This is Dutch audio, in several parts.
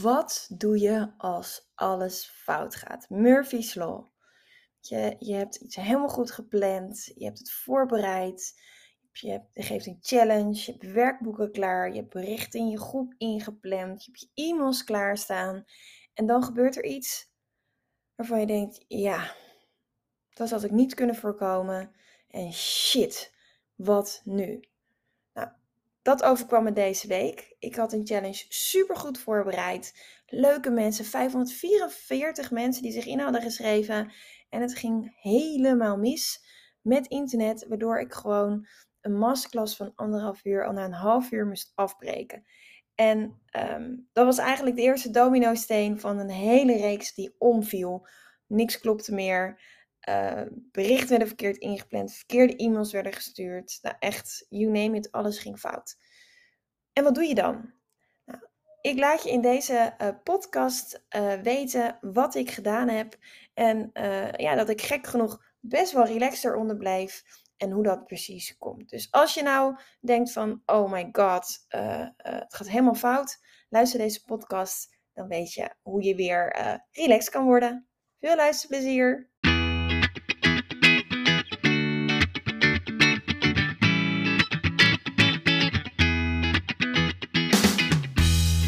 Wat doe je als alles fout gaat? Murphy's Law. Je, je hebt iets helemaal goed gepland. Je hebt het voorbereid. Je, je geeft een challenge. Je hebt werkboeken klaar. Je hebt berichten in je groep ingepland. Je hebt je e-mails klaarstaan. En dan gebeurt er iets waarvan je denkt: ja, dat had ik niet kunnen voorkomen. En shit, wat nu? Dat overkwam me deze week. Ik had een challenge super goed voorbereid. Leuke mensen, 544 mensen die zich in hadden geschreven. En het ging helemaal mis met internet, waardoor ik gewoon een masterclass van anderhalf uur al na een half uur moest afbreken. En ehm, dat was eigenlijk de eerste domino-steen van een hele reeks die omviel. Niks klopte meer. Uh, berichten werden verkeerd ingepland, verkeerde e-mails werden gestuurd. Nou echt, you name it, alles ging fout. En wat doe je dan? Nou, ik laat je in deze uh, podcast uh, weten wat ik gedaan heb. En ja, dat ik gek genoeg best wel relaxed eronder blijf. En hoe dat precies komt. Dus als je nou denkt van, oh my god, het gaat helemaal fout. Luister deze podcast, dan weet je hoe je weer relaxed kan worden. Veel luisterplezier!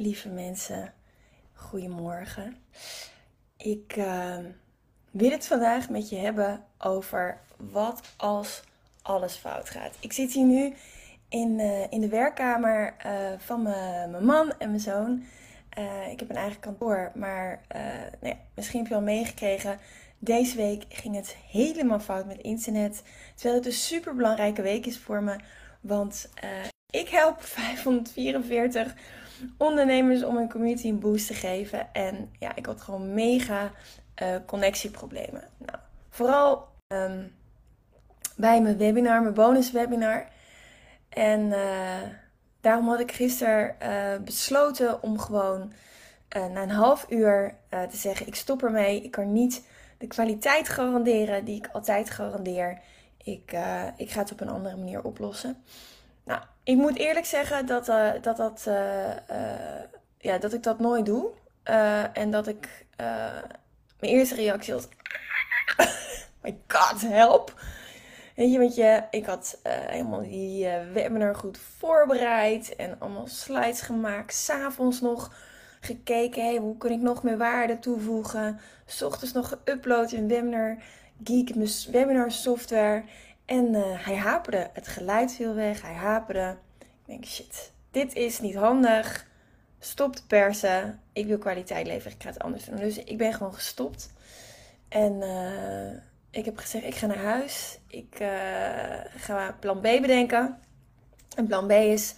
Lieve mensen. Goedemorgen. Ik uh, wil het vandaag met je hebben over wat als alles fout gaat. Ik zit hier nu in, uh, in de werkkamer uh, van mijn man en mijn zoon. ik heb een eigen kantoor, maar nou ja, misschien heb je al meegekregen. Deze week ging het helemaal fout met internet. Terwijl het een super belangrijke week is voor me. Want ik help 544 ondernemers om hun community een boost te geven. En ja, ik had gewoon mega uh, connectieproblemen. Nou, vooral ehm, bij mijn webinar, mijn bonus webinar. En uh, daarom had ik gisteren uh, besloten om gewoon na een half uur te zeggen: ik stop ermee. Ik kan niet de kwaliteit garanderen die ik altijd garandeer. Ik, ik ga het op een andere manier oplossen. Ik moet eerlijk zeggen dat, uh, dat, dat, uh, uh, ja, dat ik dat nooit doe. en dat ik mijn eerste reactie was: My god, help! Weet je, want je, ik had helemaal die webinar goed voorbereid en allemaal slides gemaakt. S'avonds nog gekeken, hey, hoe kan ik nog meer waarde toevoegen? S ochtends nog geüpload in Webinar Geek, mijn webinar software. En uh, hij haperde. Het geluid viel weg. Hij haperde. Ik denk, shit, dit is niet handig. Stop te persen. Ik wil kwaliteit leveren. Ik ga het anders doen. Dus ik ben gewoon gestopt. En uh, ik heb gezegd, ik ga naar huis. Ik uh, ga plan B bedenken. En plan B is,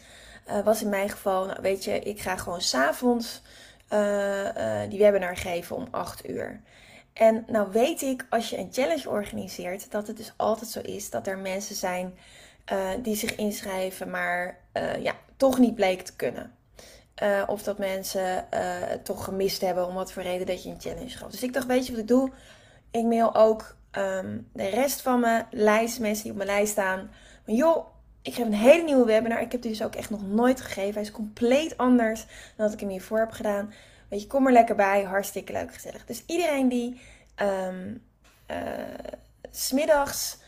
was in mijn geval, nou weet je, ik ga gewoon s'avonds die webinar geven om 8 uur. En nou weet ik, als je een challenge organiseert, dat het dus altijd zo is dat er mensen zijn uh, die zich inschrijven, maar uh, ja, toch niet bleek te kunnen. Uh, of dat mensen het toch gemist hebben om wat voor reden dat je een challenge gaf. Dus ik dacht, weet je wat ik doe? Ik mail ook um, de rest van mijn lijst, mensen die op mijn lijst staan. Maar joh, ik geef een hele nieuwe webinar. Ik heb die dus ook echt nog nooit gegeven. Hij is compleet anders dan dat ik hem hiervoor heb gedaan. Weet je, kom er lekker bij. Hartstikke leuk, gezellig. Dus iedereen die um, uh, smiddags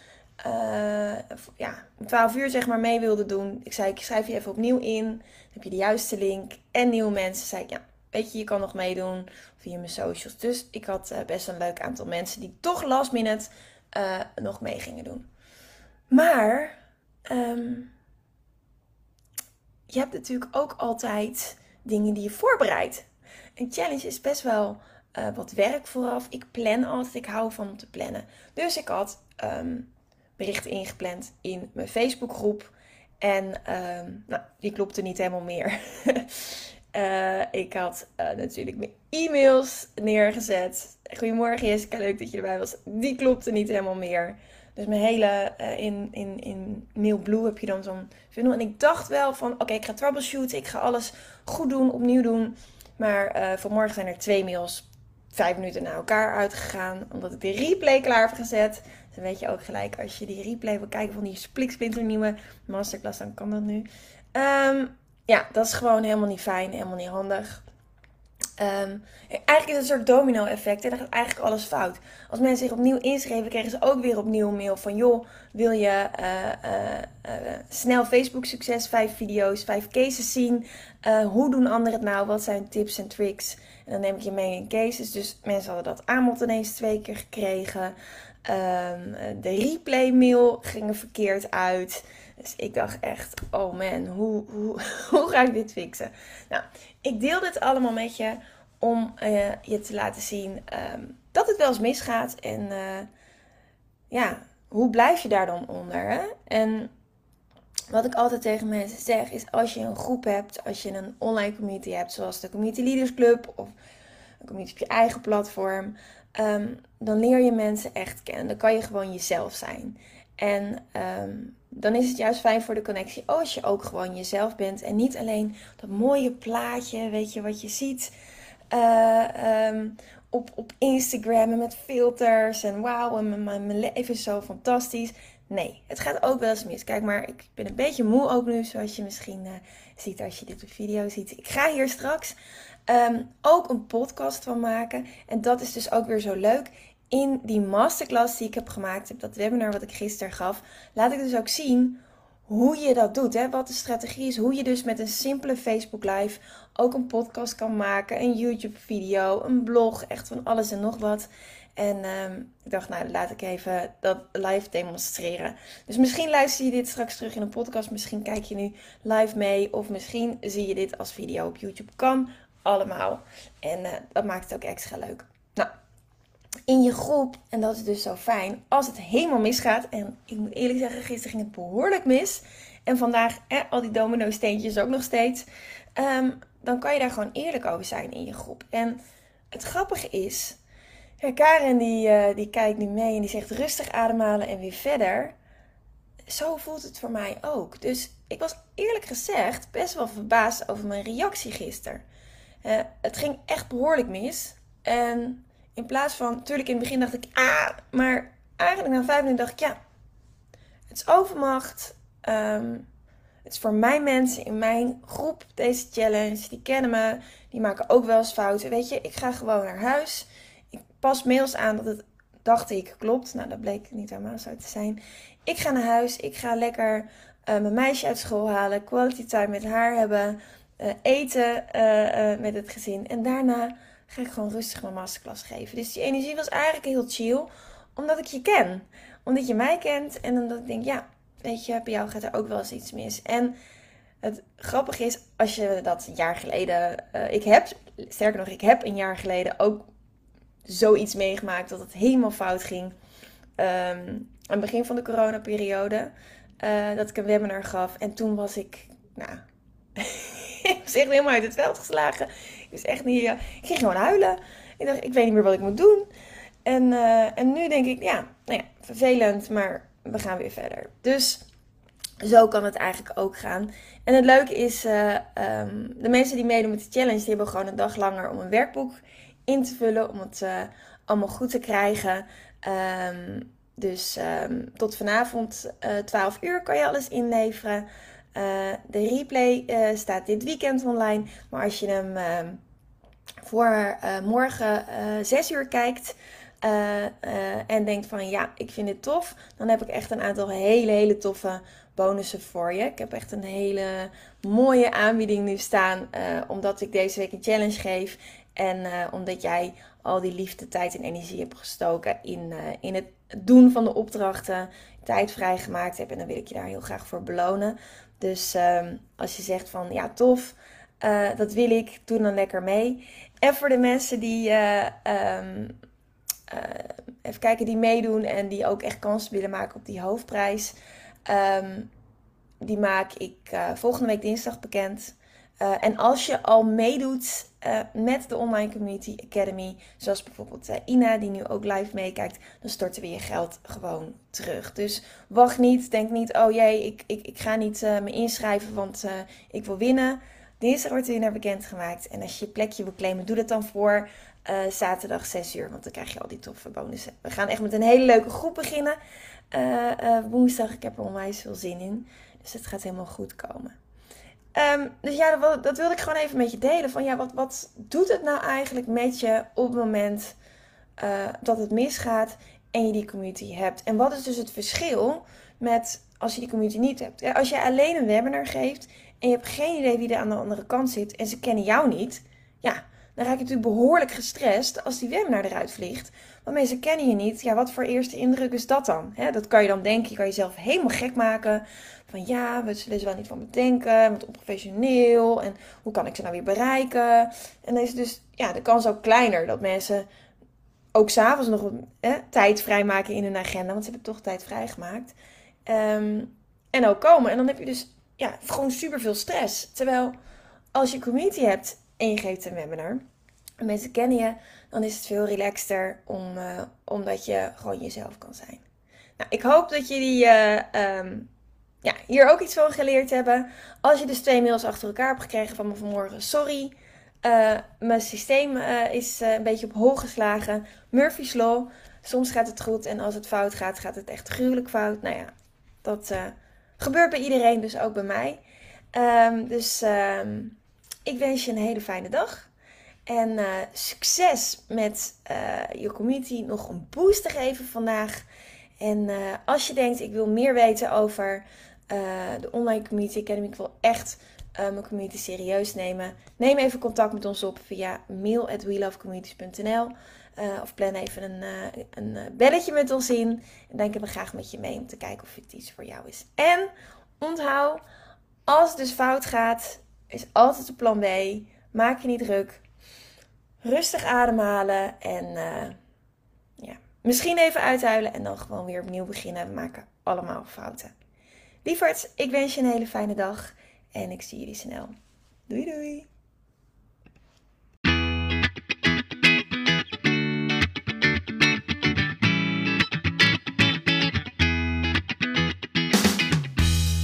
uh, ja, om 12 uur zeg maar mee wilde doen. Ik zei, ik schrijf je even opnieuw in. Dan heb je de juiste link en nieuwe mensen. Zei ik, ja, weet je, je kan nog meedoen via mijn socials. Dus ik had uh, best een leuk aantal mensen die toch last minute nog mee gingen doen. Maar um, je hebt natuurlijk ook altijd dingen die je voorbereidt. Een challenge is best wel wat werk vooraf. Ik plan altijd, ik hou van om te plannen. Dus ik had ehm, berichten ingepland in mijn Facebookgroep. En um, nou, die klopte niet helemaal meer. uh, ik had uh, natuurlijk mijn e-mails neergezet. Goedemorgen Jessica, leuk dat je erbij was. Die klopte niet helemaal meer. Dus mijn hele, in, in, in Mailblue heb je dan zo'n funnel. En ik dacht wel van, oké, ik ga troubleshooten. Ik ga alles goed doen, opnieuw doen. Maar vanmorgen zijn er twee mails vijf minuten na elkaar uitgegaan. Omdat ik de replay klaar heb gezet. Dan weet je ook gelijk, als je die replay wil kijken van die spliksplinternieuwe masterclass, dan kan dat nu. Um, ja, dat is gewoon helemaal niet fijn, helemaal niet handig. Um, eigenlijk is het een soort domino-effect. En dan gaat eigenlijk alles fout. Als mensen zich opnieuw inschreven, krijgen ze ook weer opnieuw een mail van: joh, wil je uh, uh, uh, snel Facebook-succes, vijf video's, vijf cases zien? hoe doen anderen het nou? Wat zijn tips en tricks? En dan neem ik je mee in cases. Dus mensen hadden dat aanbod ineens twee keer gekregen. Um, de replay-mail ging verkeerd uit. Dus ik dacht echt, oh man, hoe, hoe, hoe ga ik dit fixen? Nou, ik deel dit allemaal met je om uh, je te laten zien um, dat het wel eens misgaat. En uh, ja, hoe blijf je daar dan onder? En wat ik altijd tegen mensen zeg is: als je een groep hebt, als je een online community hebt, zoals de Community Leaders Club of een community op je eigen platform, um, dan leer je mensen echt kennen. Dan kan je gewoon jezelf zijn. En um, dan is het juist fijn voor de connectie als je ook gewoon jezelf bent. En niet alleen dat mooie plaatje, weet je, wat je ziet uh, um, op, op Instagram en met filters. En wauw, en mijn, mijn leven is zo fantastisch. Nee, het gaat ook wel eens mis. Kijk maar, ik ben een beetje moe ook nu, zoals je misschien uh, ziet als je dit op video ziet. Ik ga hier straks um, ook een podcast van maken. En dat is dus ook weer zo leuk in die masterclass die ik heb gemaakt, heb dat webinar wat ik gisteren gaf, laat ik dus ook zien hoe je dat doet. Hè? Wat de strategie is. Hoe je dus met een simpele Facebook Live ook een podcast kan maken, een YouTube video, een blog, echt van alles en nog wat. En um, ik dacht, nou, laat ik even dat live demonstreren. Dus misschien luister je dit straks terug in een podcast. Misschien kijk je nu live mee. Of misschien zie je dit als video op YouTube. Kan allemaal. En uh, dat maakt het ook extra leuk. In je groep. En dat is dus zo fijn. Als het helemaal misgaat. En ik moet eerlijk zeggen, gisteren ging het behoorlijk mis. En vandaag al die domino steentjes ook nog steeds. Um, dan kan je daar gewoon eerlijk over zijn in je groep. En het grappige is. Karen die, uh, die kijkt nu mee en die zegt rustig ademhalen en weer verder. Zo voelt het voor mij ook. Dus ik was eerlijk gezegd best wel verbaasd over mijn reactie gisteren. Het ging echt behoorlijk mis. En in plaats van, natuurlijk in het begin dacht ik, ah, maar eigenlijk na vijf minuten dacht ik, ja, het is overmacht. Um, het is voor mijn mensen in mijn groep, deze challenge. Die kennen me, die maken ook wel eens fouten. Weet je, ik ga gewoon naar huis. Ik pas mails aan dat het, dacht ik, klopt. Nou, dat bleek niet helemaal zo te zijn. Ik ga naar huis, ik ga lekker uh, mijn meisje uit school halen, quality time met haar hebben, uh, eten uh, met het gezin. En daarna ga ik gewoon rustig mijn masterclass geven. Dus die energie was eigenlijk heel chill, omdat ik je ken. Omdat je mij kent en omdat ik denk, ja, weet je, bij jou gaat er ook wel eens iets mis. En het grappige is, als je dat jaar geleden, uh, ik heb, sterker nog, ik heb een jaar geleden ook zoiets meegemaakt dat het helemaal fout ging. Um, aan het begin van de coronaperiode, uh, dat ik een webinar gaf. En toen was ik, nou, ik was echt helemaal uit het veld geslagen. Ik echt niet. ik ging gewoon huilen. Ik dacht, ik weet niet meer wat ik moet doen. En, uh, en nu denk ik, ja, nou ja, vervelend, maar we gaan weer verder. Dus zo kan het eigenlijk ook gaan. En het leuke is, uh, um, de mensen die meedoen met de challenge, die hebben gewoon een dag langer om een werkboek in te vullen, om het uh, allemaal goed te krijgen. Um, dus um, tot vanavond 12 uur kan je alles inleveren. De replay staat dit weekend online. Maar als je hem uh, voor morgen 6 uur kijkt en denkt van ja, ik vind dit tof, dan heb ik echt een aantal hele, hele toffe bonussen voor je. Ik heb echt een hele mooie aanbieding nu staan, omdat ik deze week een challenge geef. En omdat jij al die liefde, tijd en energie hebt gestoken in, in het doen van de opdrachten, tijd vrijgemaakt hebt. En dan wil ik je daar heel graag voor belonen. Dus um, als je zegt van ja, tof. Dat wil ik, doe dan lekker mee. En voor de mensen die, ehm, even kijken, die meedoen en die ook echt kans willen maken op die hoofdprijs. Ehm, die maak ik volgende week dinsdag bekend. En als je al meedoet met de Online Community Academy, zoals bijvoorbeeld Ina, die nu ook live meekijkt, dan storten we je geld gewoon terug. Dus wacht niet, denk niet, oh jee, ik, ik, ik ga niet me inschrijven, want ik wil winnen. Dinsdag wordt de winnaar bekendgemaakt. En als je je plekje wil claimen, doe dat dan voor zaterdag 6 uur, want dan krijg je al die toffe bonussen. We gaan echt met een hele leuke groep beginnen. woensdag, ik heb er onwijs veel zin in. Dus het gaat helemaal goed komen. Um, dus ja, dat, dat, wilde ik gewoon even met je delen. Van ja, wat, wat doet het nou eigenlijk met je op het moment dat het misgaat en je die community hebt? En wat is dus het verschil met als je die community niet hebt? Als je alleen een webinar geeft en je hebt geen idee wie er aan de andere kant zit en ze kennen jou niet, ja, dan raak je natuurlijk behoorlijk gestrest als die webinar eruit vliegt. Want mensen kennen je niet. Ja, wat voor eerste indruk is dat dan? dat kan je dan denken, je kan jezelf helemaal gek maken. Van ja, we zullen ze wel niet van me denken, want onprofessioneel. En hoe kan ik ze nou weer bereiken? En dan is dus ja, de kans ook kleiner dat mensen ook s'avonds nog hè, tijd vrijmaken in hun agenda. Want ze hebben toch tijd vrijgemaakt. Um, en ook komen. En dan heb je dus ja, gewoon super veel stress. Terwijl als je community hebt en je geeft een webinar. En mensen kennen je, dan is het veel relaxter om, uh, omdat je gewoon jezelf kan zijn. Nou, ik hoop dat jullie uh, um, ja, hier ook iets van geleerd hebben. Als je dus twee mails achter elkaar hebt gekregen van me vanmorgen, sorry. Uh, mijn systeem is een beetje op hol geslagen. Murphy's Law. Soms gaat het goed en als het fout gaat, gaat het echt gruwelijk fout. Nou ja, dat gebeurt bij iedereen, dus ook bij mij. Um, dus um, ik wens je een hele fijne dag. En uh, succes met uh, je community nog een boost te geven vandaag. En als je denkt, ik wil meer weten over de Online Community Academy, ik wil echt mijn community serieus nemen. Neem even contact met ons op via mail at welovecommunities.nl of plan even een, een belletje met ons in. En denken we graag met je mee om te kijken of het iets voor jou is. En onthoud, als het dus fout gaat, is altijd een plan B. Maak je niet druk. Rustig ademhalen en uh, ja, misschien even uithuilen en dan gewoon weer opnieuw beginnen. We maken allemaal fouten. Lieverd, ik wens je een hele fijne dag en ik zie jullie snel. Doei doei!